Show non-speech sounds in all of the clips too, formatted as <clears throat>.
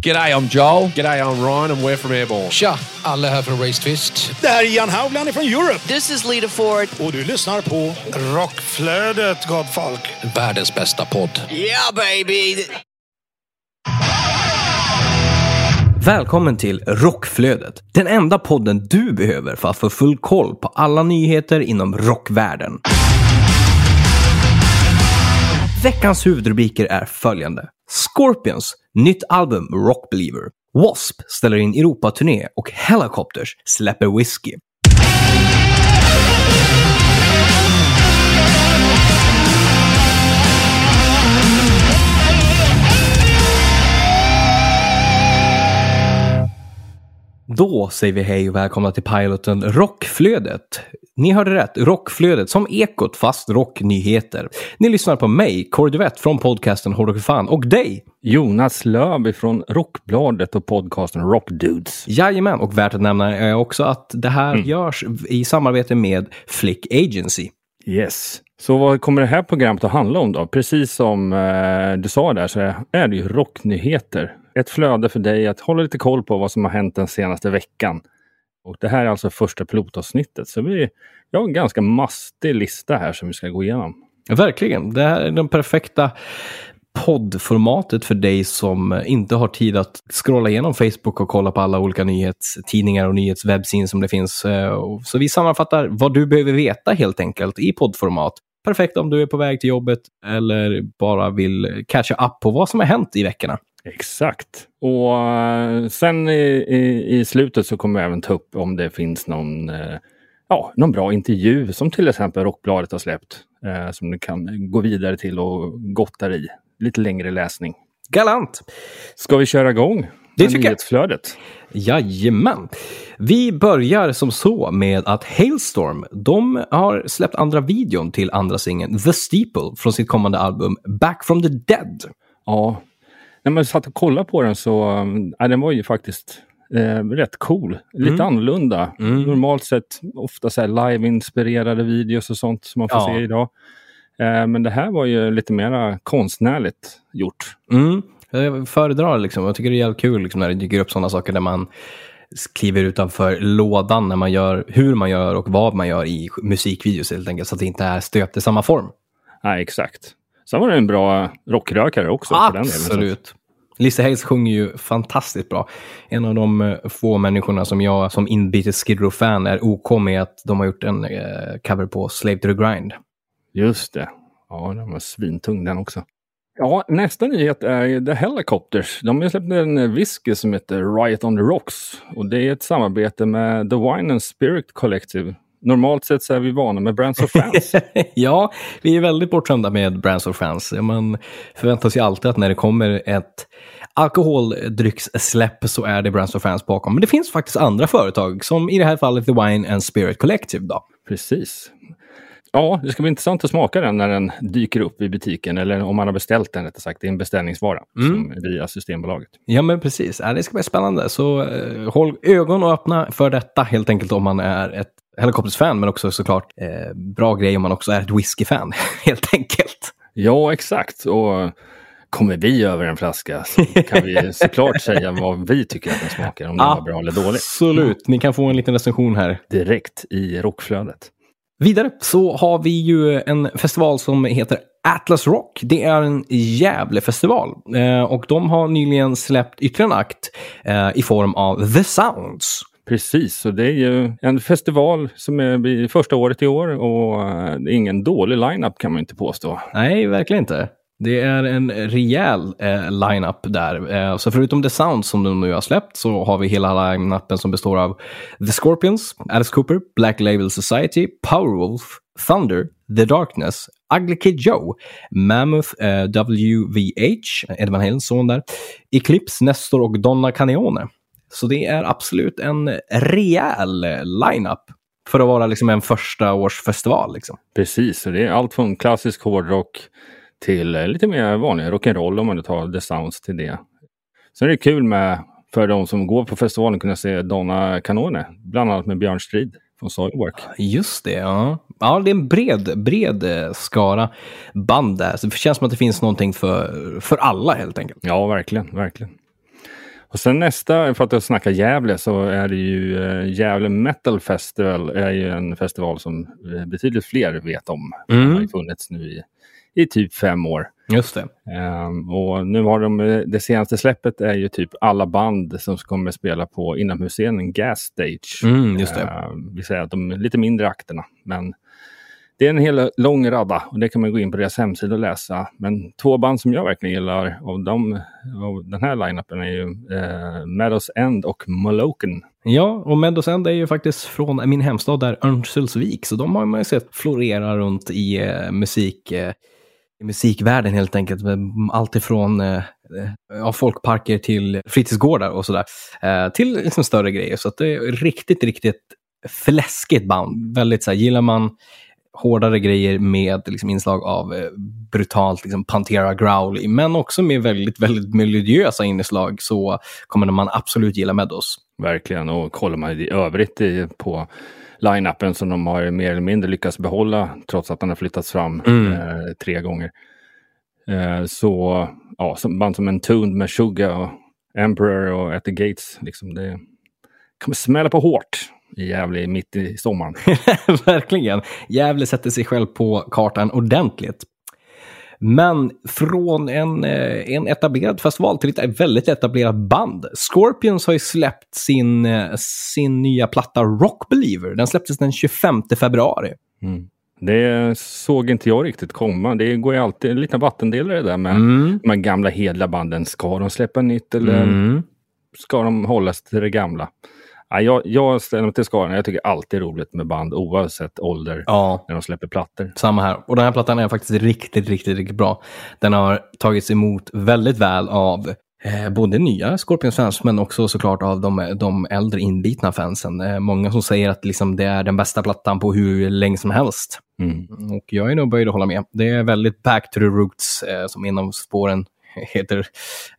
G'day, I'm Joel. G'day, I'm Ryan and we're from Airborne. Tja, alla här från Race Twist. Det här är Ian Haugland från Europe. This is Lita Ford. Och du lyssnar på Rockflödet, gott folk. Världens bästa podd. Yeah, baby! Välkommen till Rockflödet, den enda podden du behöver för att få full koll på alla nyheter inom rockvärlden. Veckans huvudrubriker är följande. Scorpions, nytt album Rock Believer. W.A.S.P. ställer in Europaturné och Helicopters släpper Whiskey. Då säger vi hej och välkomna till piloten Rockflödet. Ni hörde rätt, Rockflödet som Ekot fast rocknyheter. Ni lyssnar på mig, Kåre Duvett från podcasten Hårdrock fan och dig! Jonas Löv från Rockbladet och podcasten Rockdudes. Jajamän, och värt att nämna är också att det här görs i samarbete med Flick Agency. Yes. Så vad kommer det här programmet att handla om då? Precis som eh, du sa där så är det ju rocknyheter. Ett flöde för dig att hålla lite koll på vad som har hänt den senaste veckan. Och det här är alltså första pilotavsnittet. Så vi, har en ganska mastig lista här som vi ska gå igenom. Verkligen, det här är den perfekta poddformatet för dig som inte har tid att scrolla igenom Facebook och kolla på alla olika nyhetstidningar och nyhetswebbsin som det finns. Eh, så vi sammanfattar vad du behöver veta helt enkelt i poddformat. Perfekt om du är på väg till jobbet eller bara vill catcha up på vad som har hänt i veckorna. Exakt. Och eh, sen i, i, i slutet så kommer vi även ta upp om det finns någon, eh, ja, någon bra intervju som till exempel Rockbladet har släppt. Eh, som du kan gå vidare till och gotta i. Lite längre läsning. Galant! Ska vi köra igång? Det tycker jag. Jajamän. Vi börjar som så med att Hailstorm, de har släppt andra videon till andra singeln The Steeple från sitt kommande album Back from the Dead. Ja. När man satt och kollade på den så, um, ja, den var ju faktiskt eh, rätt cool. Lite Mm. annorlunda. Mm. Normalt sett ofta så live-inspirerade videos och sånt som man får Ja. se idag. Eh, men det här var ju lite mera konstnärligt gjort. Mm. Jag föredrar liksom, jag tycker det är jävligt kul liksom, när det dyker upp sådana saker där man kliver utanför lådan när man gör, hur man gör och vad man gör i musikvideos helt enkelt, så att det inte är stöpt i samma form. Nej, exakt. Sen var det en bra rockrökare också. För den delen, Absolut. Lisa Hayes sjunger ju fantastiskt bra. En av de eh, få människorna som jag som inbitet Skid Row-fan är OK med att de har gjort en eh, cover på Slave to the Grind. Just det. Ja, den var svintung den också. Ja, nästa nyhet är The Helicopters. De har släppt en whisky som heter Riot on the Rocks. Och det är ett samarbete med The Wine and Spirit Collective. Normalt sett så är vi vana med Brands of Fans. <laughs> ja, vi är väldigt bortskämda med Brands of Fans. Man förväntar sig alltid att när det kommer ett alkoholdryckssläpp så är det Brands of Fans bakom. Men det finns faktiskt andra företag, som i det här fallet The Wine and Spirit Collective. Då. Precis. Ja, det ska bli intressant att smaka den när den dyker upp i butiken. Eller om man har beställt den rättare sagt. Det är en beställningsvara som, via Systembolaget. Ja, men precis. Ja, det ska bli spännande. Så eh, håll ögon öppna för detta helt enkelt om man är ett Helicopters-fan, men också såklart eh, bra grej om man också är ett whisky-fan, <laughs> helt enkelt. Ja, exakt. Och kommer vi över en flaska så kan vi <laughs> såklart säga vad vi tycker att den smakar. Om den var bra eller dålig. Absolut. Ni kan få en liten recension här. Direkt i rockflödet. Vidare så har vi ju en festival som heter Atlas Rock. Det är en Gävle-festival eh, och de har nyligen släppt ytterligare en akt eh, i form av The Sounds. Precis, och det är ju en festival som är första året i år och eh, det är ingen dålig line-up kan man inte påstå. Nej, verkligen inte. Det är en rejäl eh, line-up där. Eh, så förutom The Sounds som de nu har släppt så har vi hela line-upen som består av The Scorpions, Alice Cooper, Black Label Society, Powerwolf, Thunder, The Darkness, Ugly Kid Joe, Mammoth eh, WVH, Edvin Halens son där, Eclipse, Nestor och Donna Canione. Så det är absolut en rejäl eh, line-up för att vara liksom en första års festival. Liksom. Precis, det är allt från klassisk hårdrock till eh, lite mer vanlig rock'n'roll om man tar The Sounds till det. Sen är det kul med för de som går på festivalen kunna se Donna Canone, bland annat med Björn Strid från Soilwork. Just det, ja. Ja, det är en bred, bred eh, skara band där. Så det känns som att det finns någonting för, för alla helt enkelt. Ja, verkligen, verkligen. Och sen nästa, för att snacka Gävle, så är det ju eh, Gävle Metal Festival. är ju en festival som eh, betydligt fler vet om. Mm. Den har ju funnits nu i, i typ fem år. Just det. Ehm, och nu har de, eh, det senaste släppet är ju typ alla band som kommer spela på inomhusscenen Gas Stage. Mm, just det. Ehm, vi säger att de lite mindre akterna, men det är en hel lång radda och det kan man gå in på deras hemsida och läsa. Men två band som jag verkligen gillar av, dem, av den här line-upen är ju eh, Meadows End och Moloken. Ja, och Meadows End är ju faktiskt från min hemstad där, Örnsköldsvik. Så de har man ju sett florera runt i eh, musik, eh, i musikvärlden helt enkelt. Alltifrån eh, eh ja, folkparker till fritidsgårdar och sådär. Eh, till liksom större grejer. Så att det är riktigt, riktigt fläskigt band. Väldigt så här, gillar man hårdare grejer med liksom, inslag av eh, brutalt liksom, Pantera growl, men också med väldigt, väldigt melodiösa inslag så kommer man absolut gilla Meadows. Verkligen, och kollar man i övrigt i, på line-upen som de har mer eller mindre lyckats behålla trots att den har flyttats fram Mm. eh, tre gånger. Eh, så ja, som band som Entombed med Suga och Emperor och At the Gates, liksom det kommer smälla på hårt i Gävle mitt i sommaren. <laughs> Verkligen. Gävle sätter sig själv på kartan ordentligt. Men från en, eh, en etablerad festival till ett väldigt etablerat band. Scorpions har ju släppt sin, eh, sin nya platta Rock Believer. Den släpptes den 25 februari. Det såg inte jag riktigt komma. Det går ju alltid en liten vattendelare där med Mm. de här gamla hedliga banden. Ska de släppa nytt eller Mm. ska de hållas till det gamla? Ja, jag, jag ställer mig till skaran. Jag tycker alltid roligt med band oavsett ålder Ja, när de släpper plattor. samma här. Och den här plattan är faktiskt riktigt, riktigt, riktigt bra. Den har tagits emot väldigt väl av eh, både nya Scorpions-fans men också såklart av de, de äldre inbitna fansen. Eh, många som säger att liksom, det är den bästa plattan på hur länge som helst. Mm. Och jag är nog böjd att hålla med. Det är väldigt back to the roots, eh, som av spåren <laughs> heter.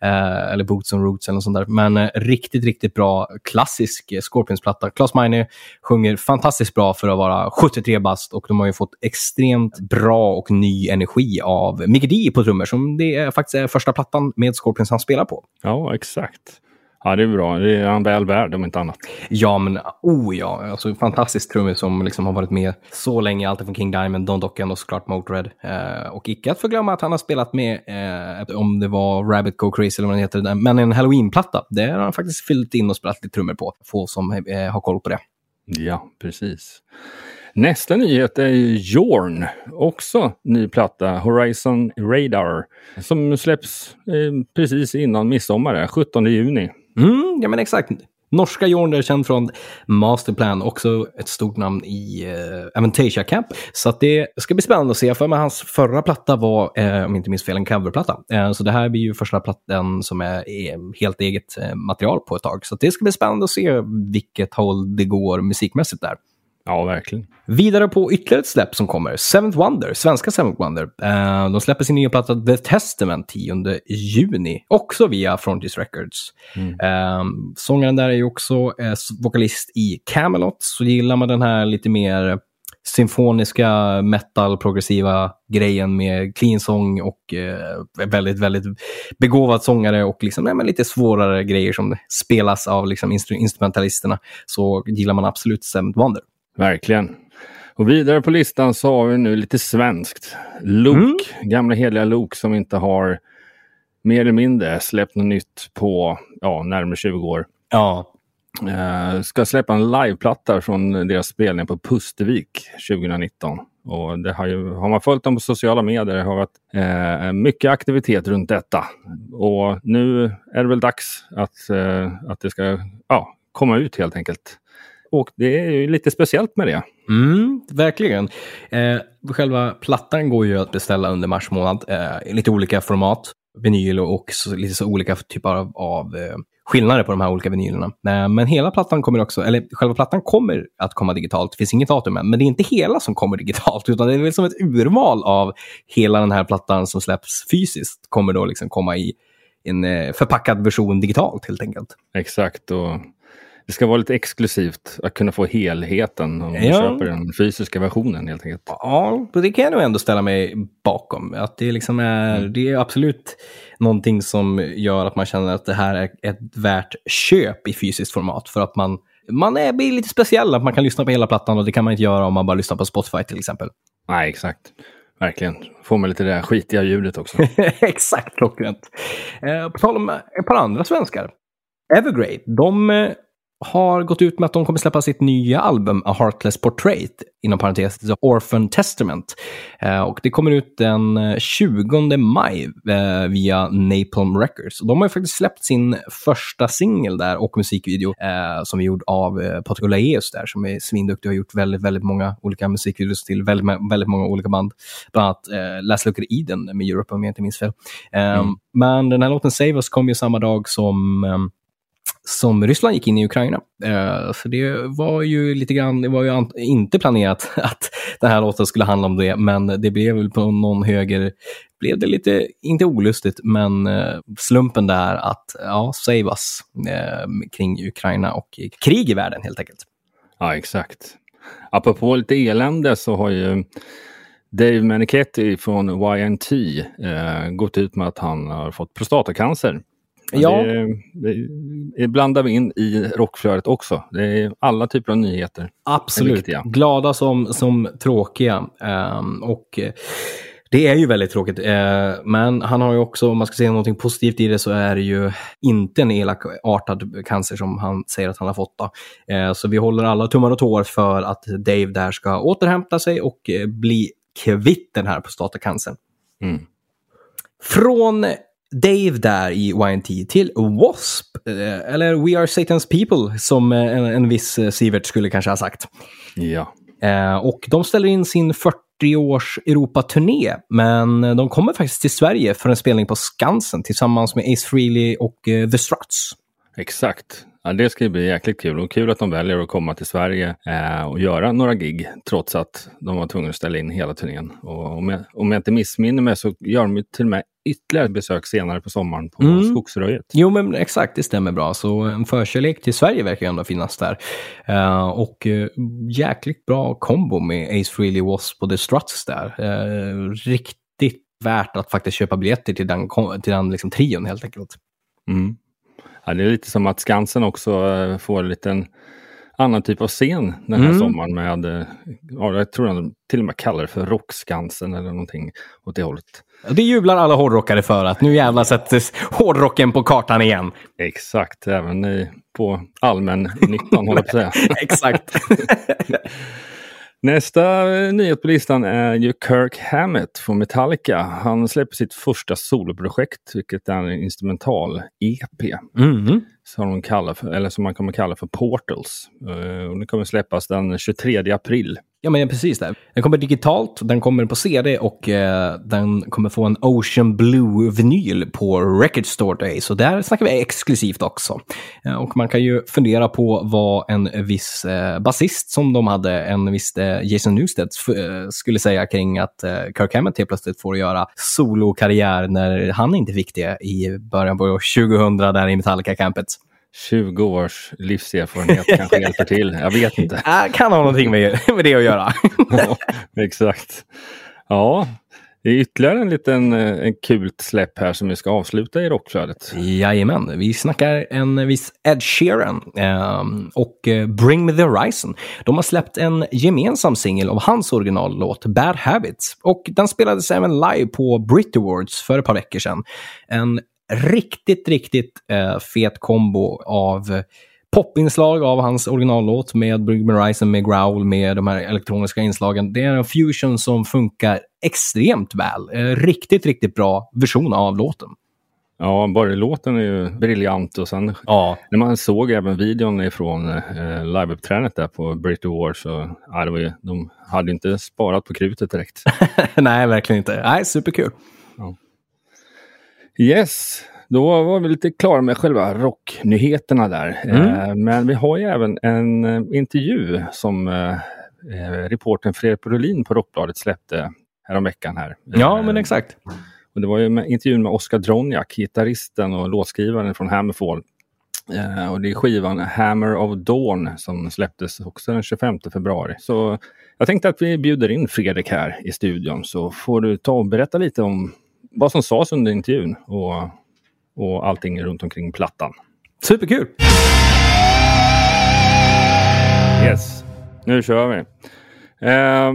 Eh, eller Boots and Roots eller något sånt där. Men eh, riktigt, riktigt bra klassisk eh, Scorpions-platta. Klas Meine sjunger fantastiskt bra för att vara 73 bast och de har ju fått extremt bra och ny energi av Mickey D på trummor som det är faktiskt är första plattan med Scorpions han spelar på. Ja, exakt. Ja, det är bra. Det är han väl värd om inte annat. Ja, men oh ja. Alltså, fantastisk trummis som liksom har varit med så länge. Allt från King Diamond, Don Docken och såklart Motörhead. Eh, och icke att förglömma att han har spelat med, eh, om det var Rabbit Go Crazy eller vad den heter, men en Halloween-platta. Där har han faktiskt fyllt in och spelat lite trummor på. Få som eh, har koll på det. Ja, precis. Nästa nyhet är Jorn. Också ny platta, Horizon Radar. Som släpps eh, precis innan midsommar, 17 juni. Mm, ja men exakt. Norska Jorn är känd från Masterplan, också ett stort namn i eh, Aventasia Camp. Så att det ska bli spännande att se. För mig hans förra platta var, eh, om jag inte minns fel, en coverplatta. Eh, så det här blir ju första plattan som är, är helt eget eh, material på ett tag. Så att det ska bli spännande att se vilket håll det går musikmässigt där. Ja, verkligen. Vidare på ytterligare ett släpp som kommer, Seventh Wonder, svenska Seventh Wonder. Eh, de släpper sin nya platta The Testament 10 juni, också via Frontiers Records. Eh, sångaren där är ju också eh, vokalist i Camelot, så gillar man den här lite mer symfoniska metal progressiva grejen med clean sång och eh, väldigt, väldigt begåvad sångare och liksom, nej, lite svårare grejer som spelas av liksom, instru- instrumentalisterna så gillar man absolut Seventh Wonder. Verkligen. Och vidare på listan så har vi nu lite svenskt. Luke, gamla heliga Luke som inte har mer eller mindre släppt något nytt på ja, närmare 20 år. Ja. Eh, ska släppa en liveplatta från deras spelning på Pustervik 2019. Och det har, ju, har man följt dem på sociala medier har varit eh, mycket aktivitet runt detta. Och nu är det väl dags att, eh, att det ska ja, komma ut helt enkelt. Och det är ju lite speciellt med det. Mm, verkligen. Eh, själva plattan går ju att beställa under mars månad eh, i lite olika format. Vinyl och så, lite så olika typer av, av eh, skillnader på de här olika vinylerna. Eh, men hela plattan kommer också, eller själva plattan kommer att komma digitalt. Det finns inget datum än, men det är inte hela som kommer digitalt, utan det är väl som ett urval av hela den här plattan som släpps fysiskt kommer då liksom komma i en eh, förpackad version digitalt helt enkelt. Exakt. Och det ska vara lite exklusivt att kunna få helheten om man Ja. köper den fysiska versionen helt enkelt. Ja, det kan jag nog ändå ställa mig bakom. Att det, liksom är, det är absolut någonting som gör att man känner att det här är ett värt köp i fysiskt format. För att man, man är, blir lite speciell, att man kan lyssna på hela plattan och det kan man inte göra om man bara lyssnar på Spotify till exempel. Nej, exakt. Verkligen. Får man lite det där skitiga ljudet också. <laughs> Exakt, klockrent. Eh, på tal om ett par andra svenskar. Evergrey, de eh, har gått ut med att de kommer släppa sitt nya album A Heartless Portrait, inom parentes The Orphan Testament. Eh, och det kommer ut den 20 maj eh, via Napalm Records. Och de har ju faktiskt släppt sin första singel där och musikvideo eh, som är gjord av eh, Patrik Olaeus där som är svinduktig och har gjort väldigt, väldigt många olika musikvideos till väldigt, väldigt många olika band. Bland annat eh, Last Look at Eden med Europe om jag inte minns fel. Eh, mm. Men den här låten Save Us kom ju samma dag som um, som Ryssland gick in i Ukraina. Eh, så det var ju lite grann, det var ju inte planerat <laughs> att den här låten skulle handla om det, men det blev väl på någon höger, blev det lite, inte olustigt, men eh, slumpen där att, ja, save us eh, kring Ukraina och krig i världen helt enkelt. Ja, exakt. Apropå lite elände så har ju Dave Menichetti från YNT eh, gått ut med att han har fått prostatacancer. Ja. Det, det, det blandar vi in i rockflödet också. Det är alla typer av nyheter. Absolut. Glada som, som tråkiga. Um, och det är ju väldigt tråkigt. Uh, men han har ju också, om man ska säga någonting positivt i det, så är det ju inte en elakartad cancer som han säger att han har fått. Uh, så vi håller alla tummar och tår för att Dave där ska återhämta sig och uh, bli kvitt den här prostatacancern. Mm. Från Dave där i YNT till W.A.S.P. Eh, eller We Are Satan's People som eh, en, en viss eh, Sivert skulle kanske ha sagt. Ja. Och de ställer in sin 40-års Europaturné, men de kommer faktiskt till Sverige för en spelning på Skansen tillsammans med Ace Frehley och The Struts. Exakt. Ja, det ska bli jäkligt kul och kul att de väljer att komma till Sverige eh, och göra några gig trots att de var tvungna att ställa in hela turnén. Och om, jag, om jag inte missminner mig så gör de till och med ytterligare besök senare på sommaren på mm. Skogsröjet. Jo, men exakt, det stämmer bra. Så en förkärlek till Sverige verkar ju ändå finnas där. Uh, och uh, jäkligt bra kombo med Ace Frehley Wasp och The Struts där. Uh, riktigt värt att faktiskt köpa biljetter till den, till den liksom, trion helt enkelt. Mm. Ja, det är lite som att Skansen också får en liten annan typ av scen den här mm. sommaren med, ja, jag tror de till och med kallar det för Rockskansen eller någonting åt det hållet. Det jublar alla hårdrockare för att nu jävlar sätts hårdrocken på kartan igen. Exakt, även i, på allmännyttan håller jag på att säga. <laughs> Exakt. <laughs> Nästa nyhet på listan är ju Kirk Hammett från Metallica. Han släpper sitt första soloprojekt, vilket är en instrumental EP. Mm. Som, de kallar för, eller som man kommer kalla för Portals. Uh, och det kommer släppas den 23 april. Ja, men precis. Det. Den kommer digitalt, den kommer på CD och eh, den kommer få en Ocean Blue-vinyl på Record Store Day. Så där snackar vi exklusivt också. Eh, och man kan ju fundera på vad en viss eh, basist som de hade, en viss eh, Jason Newsted, eh, skulle säga kring att eh, Kirk Hammett helt plötsligt får göra solokarriär när han inte fick det i början på 2000 där i Metallica-campet. 20 års livserfarenhet kanske hjälper till. Jag vet inte. <laughs> Äh, kan ha någonting med, med det att göra. ja, exakt. Ja, det är ytterligare en liten eh, en kult släpp här som vi ska avsluta i rockflödet. Jajamän, vi snackar en viss Ed Sheeran eh, och Bring Me The Horizon. De har släppt en gemensam singel av hans originallåt Bad Habits och den spelades även live på Brit Awards för ett par veckor sedan. En riktigt, riktigt eh, fet kombo av popinslag av hans originallåt med Bring Horizon, med Growl, med de här elektroniska inslagen. Det är en fusion som funkar extremt väl. Eh, riktigt, riktigt bra version av låten. Ja, bara låten är ju briljant och sen ja. när man såg även videon ifrån eh, liveuppträdandet där på Brit Awards så ja, det var ju, de hade inte sparat på krutet direkt. <laughs> Nej, verkligen inte. Nej, superkul. Ja. Yes, då var vi lite klara med själva rocknyheterna där. Mm. Eh, men vi har ju även en eh, intervju som eh, reporten Fredrik Brolin på Rockbladet släppte häromveckan här. Ja, men exakt. Och det var ju med, intervjun med Oskar Droniak, gitarristen och låtskrivaren från Hammerfall. Eh, och det är skivan Hammer of Dawn som släpptes också den 25 februari. Så jag tänkte att vi bjuder in Fredrik här i studion så får du ta och berätta lite om vad som sades under intervjun och, och allting runt omkring plattan. Superkul! Yes, nu kör vi. Eh,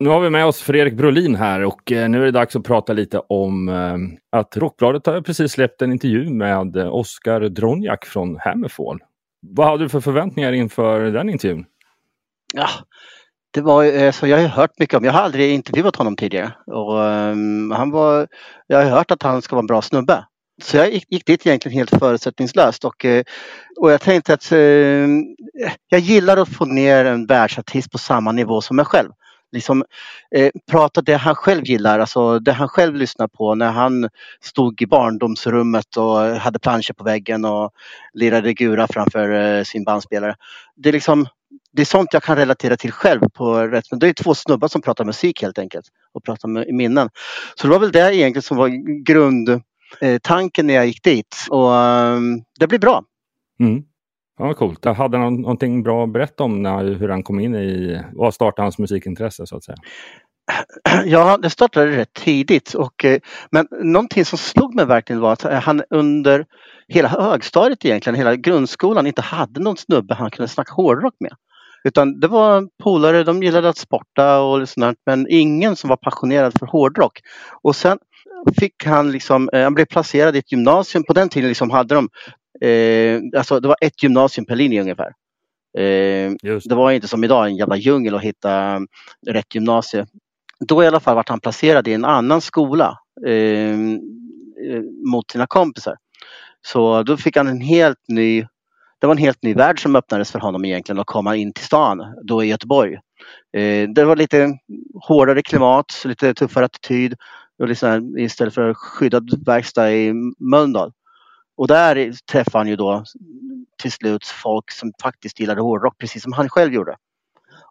nu har vi med oss Fredrik Brolin här och eh, nu är det dags att prata lite om eh, att Rockbladet har precis släppt en intervju med eh, Oskar Dronjak från Hammerfall. Vad hade du för förväntningar inför den intervjun? Ja, det var, eh, så jag har hört mycket om, jag har aldrig intervjuat honom tidigare. Och, um, han var, jag har hört att han ska vara en bra snubbe. Så jag gick, gick dit egentligen helt förutsättningslöst och, eh, och jag tänkte att um, jag gillar att få ner en världsartist på samma nivå som mig själv. Liksom, eh, prata det han själv gillar, alltså det han själv lyssnar på när han stod i barndomsrummet och hade planscher på väggen och lirade gura framför eh, sin bandspelare. Det är liksom det är sånt jag kan relatera till själv. på rätt, Det är två snubbar som pratar musik helt enkelt och pratar med minnen. Så det var väl det egentligen som var grundtanken när jag gick dit och um, det blir bra. Mm. Ja, coolt. Hade han någonting bra att berätta om när, hur han kom in i, vad startade hans musikintresse så att säga? <clears throat> Ja, det startade rätt tidigt. Och, eh, men någonting som slog mig verkligen var att han under hela högstadiet egentligen, hela grundskolan inte hade någon snubbe han kunde snacka hårdrock med. Utan det var polare, de gillade att sporta och sånt men ingen som var passionerad för hårdrock. Och sen fick han liksom, eh, han blev placerad i ett gymnasium. På den tiden liksom hade de, eh, alltså det var ett gymnasium per linje ungefär. Eh, det var inte som idag en jävla djungel att hitta rätt gymnasium. Då i alla fall vart han placerad i en annan skola eh, eh mot sina kompisar. Så då fick han en helt ny det var en helt ny värld som öppnades för honom egentligen att komma in till stan, då i Göteborg. Eh, det var lite hårdare klimat, lite tuffare attityd och liksom istället för skyddad verkstad i Mölndal. Och där träffade han ju då till slut folk som faktiskt gillade hårdrock precis som han själv gjorde.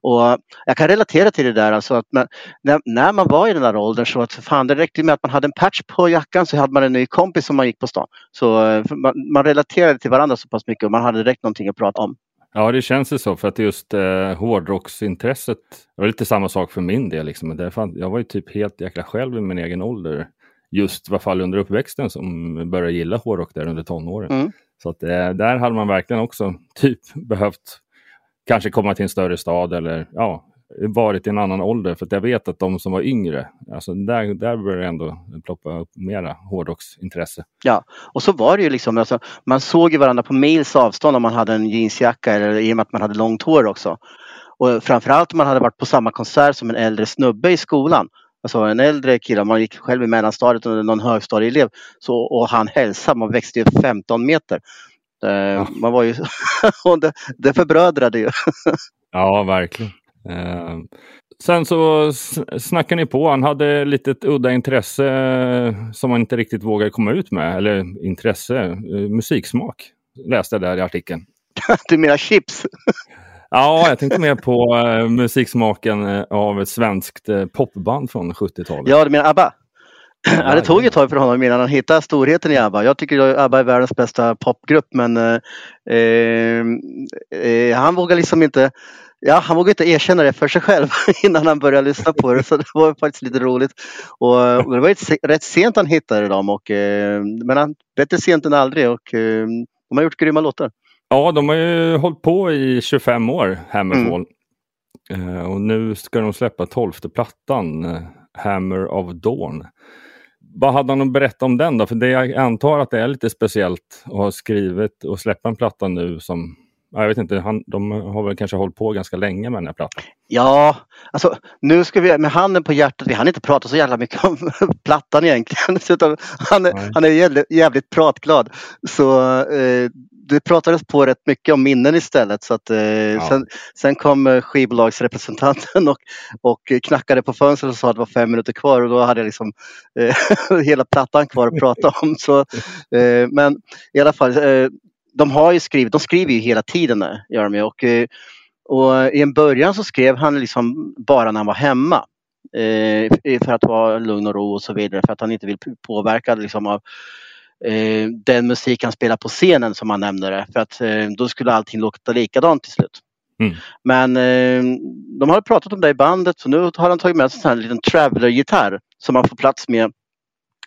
Och jag kan relatera till det där alltså att man, när, när, man var i den där åldern så att fan det räckte med att man hade en patch på jackan så hade man en ny kompis som man gick på stan. Så eh, man, man relaterade till varandra så pass mycket och man hade direkt någonting att prata om. Ja, det känns ju så för att just eh, hårdrocksintresset var lite samma sak för min del. Liksom. Det fan, jag var ju typ helt jäkla själv i min egen ålder. Just i alla fall under uppväxten som började gilla hårdrock där under tonåren. Mm. Så att, eh, där hade man verkligen också typ behövt kanske komma till en större stad eller ja, varit i en annan ålder. För jag vet att de som var yngre, alltså där, där började det ändå ploppa upp mera hårdrocksintresse. Ja, och så var det ju liksom, alltså, man såg ju varandra på mils avstånd om man hade en jeansjacka eller i och med att man hade långt hår också. Och framförallt om man hade varit på samma konsert som en äldre snubbe i skolan. Alltså en äldre kille, man gick själv i mellanstadiet och någon högstadieelev så, och han hälsade, man växte ju 15 meter. Eh, ja. Man var ju, <laughs> det, det förbrödrade ju. <laughs> ja, verkligen. Eh, sen så snackade ni på. Han hade lite udda intresse eh, som han inte riktigt vågade komma ut med. Eller intresse, eh, musiksmak. Läste jag där i artikeln. <laughs> du menar chips? ja, jag tänkte mer på uh, musiksmaken av ett svenskt popband från 70-talet. Ja, du menar ABBA? Ja, det tog ett tag för honom innan han hittade storheten i ABBA. Jag tycker att ABBA är världens bästa popgrupp men eh, eh, han vågar liksom inte Ja, han vågade inte erkänna det för sig själv <laughs> innan han började lyssna på det. Så det var faktiskt lite roligt. Och, och det var ett, rätt sent han hittade dem. Och, eh, men han, bättre sent än aldrig. Och, eh, de har gjort grymma låtar. Ja, de har ju hållit på i 25 år, Hammerfall. Mm. Eh, och nu ska de släppa tolfte plattan, Hammer of Dawn vad hade han att berätta om den då? För det, jag antar att det är lite speciellt att ha skrivit och släppa en platta nu som jag vet inte, han, de har väl kanske hållit på ganska länge med den här plattan. Ja, alltså nu ska vi med handen på hjärtat, vi hann inte prata så jävla mycket om <laughs> plattan egentligen. <laughs> han, är, han är jävligt, jävligt pratglad. Så eh, det pratades på rätt mycket om minnen istället. Så att, eh, ja. sen, sen kom eh, skivbolagsrepresentanten och, och knackade på fönstret och sa att det var fem minuter kvar och då hade jag liksom eh, <laughs> hela plattan kvar att prata om. Så, eh, men i alla fall, eh, de har ju skrivit, de skriver ju hela tiden gör de ju. Och, eh, och i en början så skrev han liksom bara när han var hemma. för att vara lugn och ro och så vidare för att han inte vill påverka liksom av eh, den musik han spelar på scenen som han nämnde det. För att eh, då skulle allting låta likadant till slut. Mm. Men eh, de har pratat om det i bandet så nu har han tagit med sig en liten traveler-gitarr som han får plats med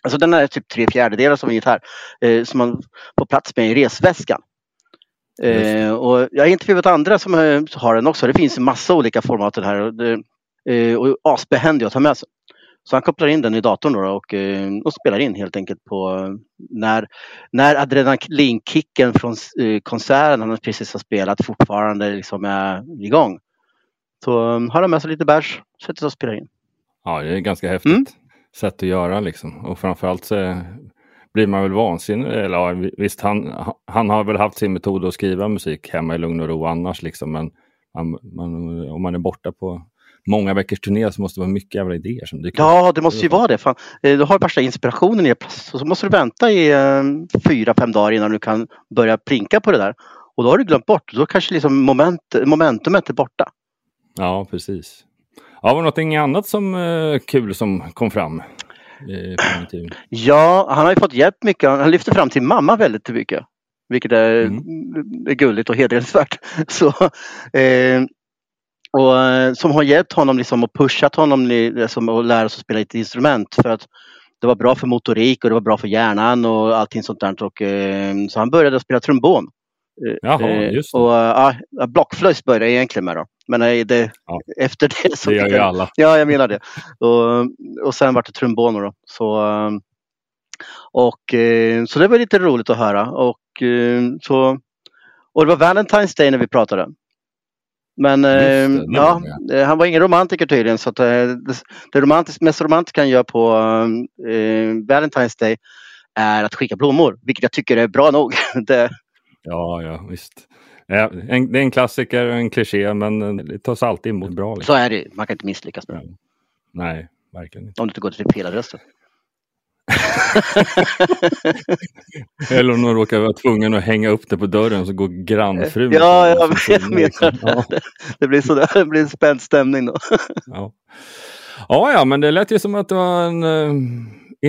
Alltså den är typ tre fjärdedelar som gitarr eh, som man får plats med i resväskan. Eh, och jag har intervjuat andra som eh, har den också. Det finns en massa olika format den här. Och, eh, och asbehändig att ta med sig. Så han kopplar in den i datorn då och, eh, och spelar in helt enkelt på eh, när, när adrenalinkicken från konserten han precis har spelat fortfarande liksom är igång. Så har han med sig lite bärs, sätter sig och spelar in. Ja, det är ganska häftigt Mm. Sätt att göra liksom. Och framförallt så blir man väl vansinnig. Eller ja, visst, han, han har väl haft sin metod att skriva musik hemma i lugn och ro annars liksom. Men man, man, om man är borta på många veckors turné så måste det vara mycket jävla idéer som dyker. Ja, det måste ju vara det. Fan. eh, Du har värsta inspirationen i plats och så måste du vänta i eh, fyra, fem dagar innan du kan börja plinka på det där. Och då har du glömt bort. Då kanske liksom moment, momentumet är borta. Ja, precis. Ja, var det någonting annat som eh, kul som kom fram? intervjun? Ja, han har ju fått hjälp mycket. Han lyfter fram sin mamma väldigt mycket. Vilket är, Mm. är gulligt och hedersvärt. <laughs> Så, eh, och, eh, som har hjälpt honom liksom och pushat honom li- liksom, att lära sig att spela ett instrument. För att det var bra för motorik och det var bra för hjärnan och allting sånt där. Och, eh, så han började spela trombon. Eh, Jaha, eh, just det. Och, eh, ja, blockflöjt började jag egentligen med då. Men eh, det, Ja. efter det så Det gör ju alla. Ja, jag menar det. Och, och sen vart det tromboner då. Så, eh, och, eh, så det var lite roligt att höra. Och, eh, så, och det var Valentine's Day när vi pratade. Men eh, det, det ja, eh, han var ingen romantiker tydligen. Så att, eh, det, det romantis, mest romantiska han gör på eh, Valentine's Day är att skicka blommor. Vilket jag tycker är bra nog. <laughs> det, Ja, ja, visst. Ja, en, det är en klassiker, en kliché, men det tas alltid emot bra. Liksom. så är det. Man kan inte misslyckas med det. Nej, verkligen inte. Om du inte går till fel adress. då. <laughs> Eller om de råkar vara tvungen att hänga upp det på dörren så går grannfrun. Ja, jag, och jag menar liksom. ja, det. <laughs> Det blir, sådär, det blir en spänd stämning då. ja. ja, ja, men det lät ju som att det var en eh,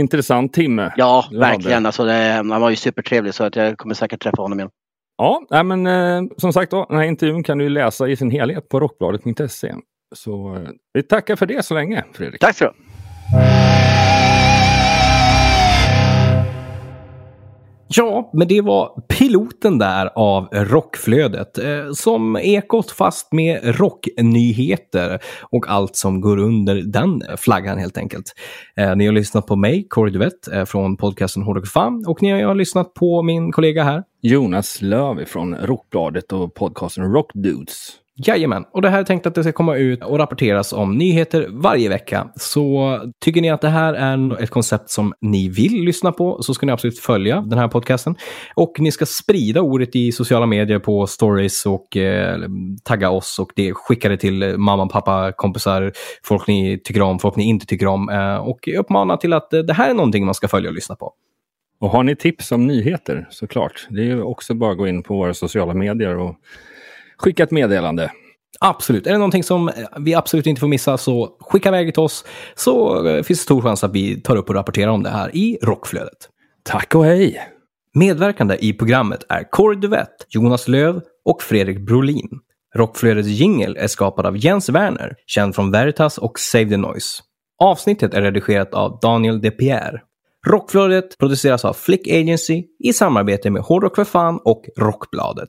intressant timme. Ja, verkligen. Alltså det, han var ju supertrevlig så att jag kommer säkert träffa honom igen. Ja, nej, men eh, som sagt, då, den här intervjun kan du läsa i sin helhet på rockbladet.se. Så eh, vi tackar för det så länge, Fredrik. Tack så du Ja, men det var piloten där av Rockflödet eh, som ekot fast med rocknyheter och allt som går under den flaggan helt enkelt. Eh, ni har lyssnat på mig, Corey Duvett eh, från podcasten Hårdrock Fan och ni har lyssnat på min kollega här. Jonas Löv från Rockbladet och podcasten Rockdudes. Jajamän, och det här är tänkt att det ska komma ut och rapporteras om nyheter varje vecka. Så tycker ni att det här är ett koncept som ni vill lyssna på så ska ni absolut följa den här podcasten. Och ni ska sprida ordet i sociala medier på stories och eh, tagga oss och det, skicka det till mamma, pappa, kompisar, folk ni tycker om, folk ni inte tycker om eh, och uppmana till att eh, det här är någonting man ska följa och lyssna på. Och har ni tips om nyheter såklart, det är ju också bara att gå in på våra sociala medier och skicka ett meddelande. Absolut. Är det någonting som vi absolut inte får missa så skicka iväg till oss så eh, finns det stor chans att vi tar upp och rapporterar om det här i rockflödet. Tack och hej! Medverkande i programmet är Corey Duvett, Jonas Löv och Fredrik Brolin. Rockflödets jingel är skapad av Jens Werner, känd från Veritas och Save the Noise. Avsnittet är redigerat av Daniel DePierre. Rockflödet produceras av Flick Agency i samarbete med Hårdrock för fan och Rockbladet.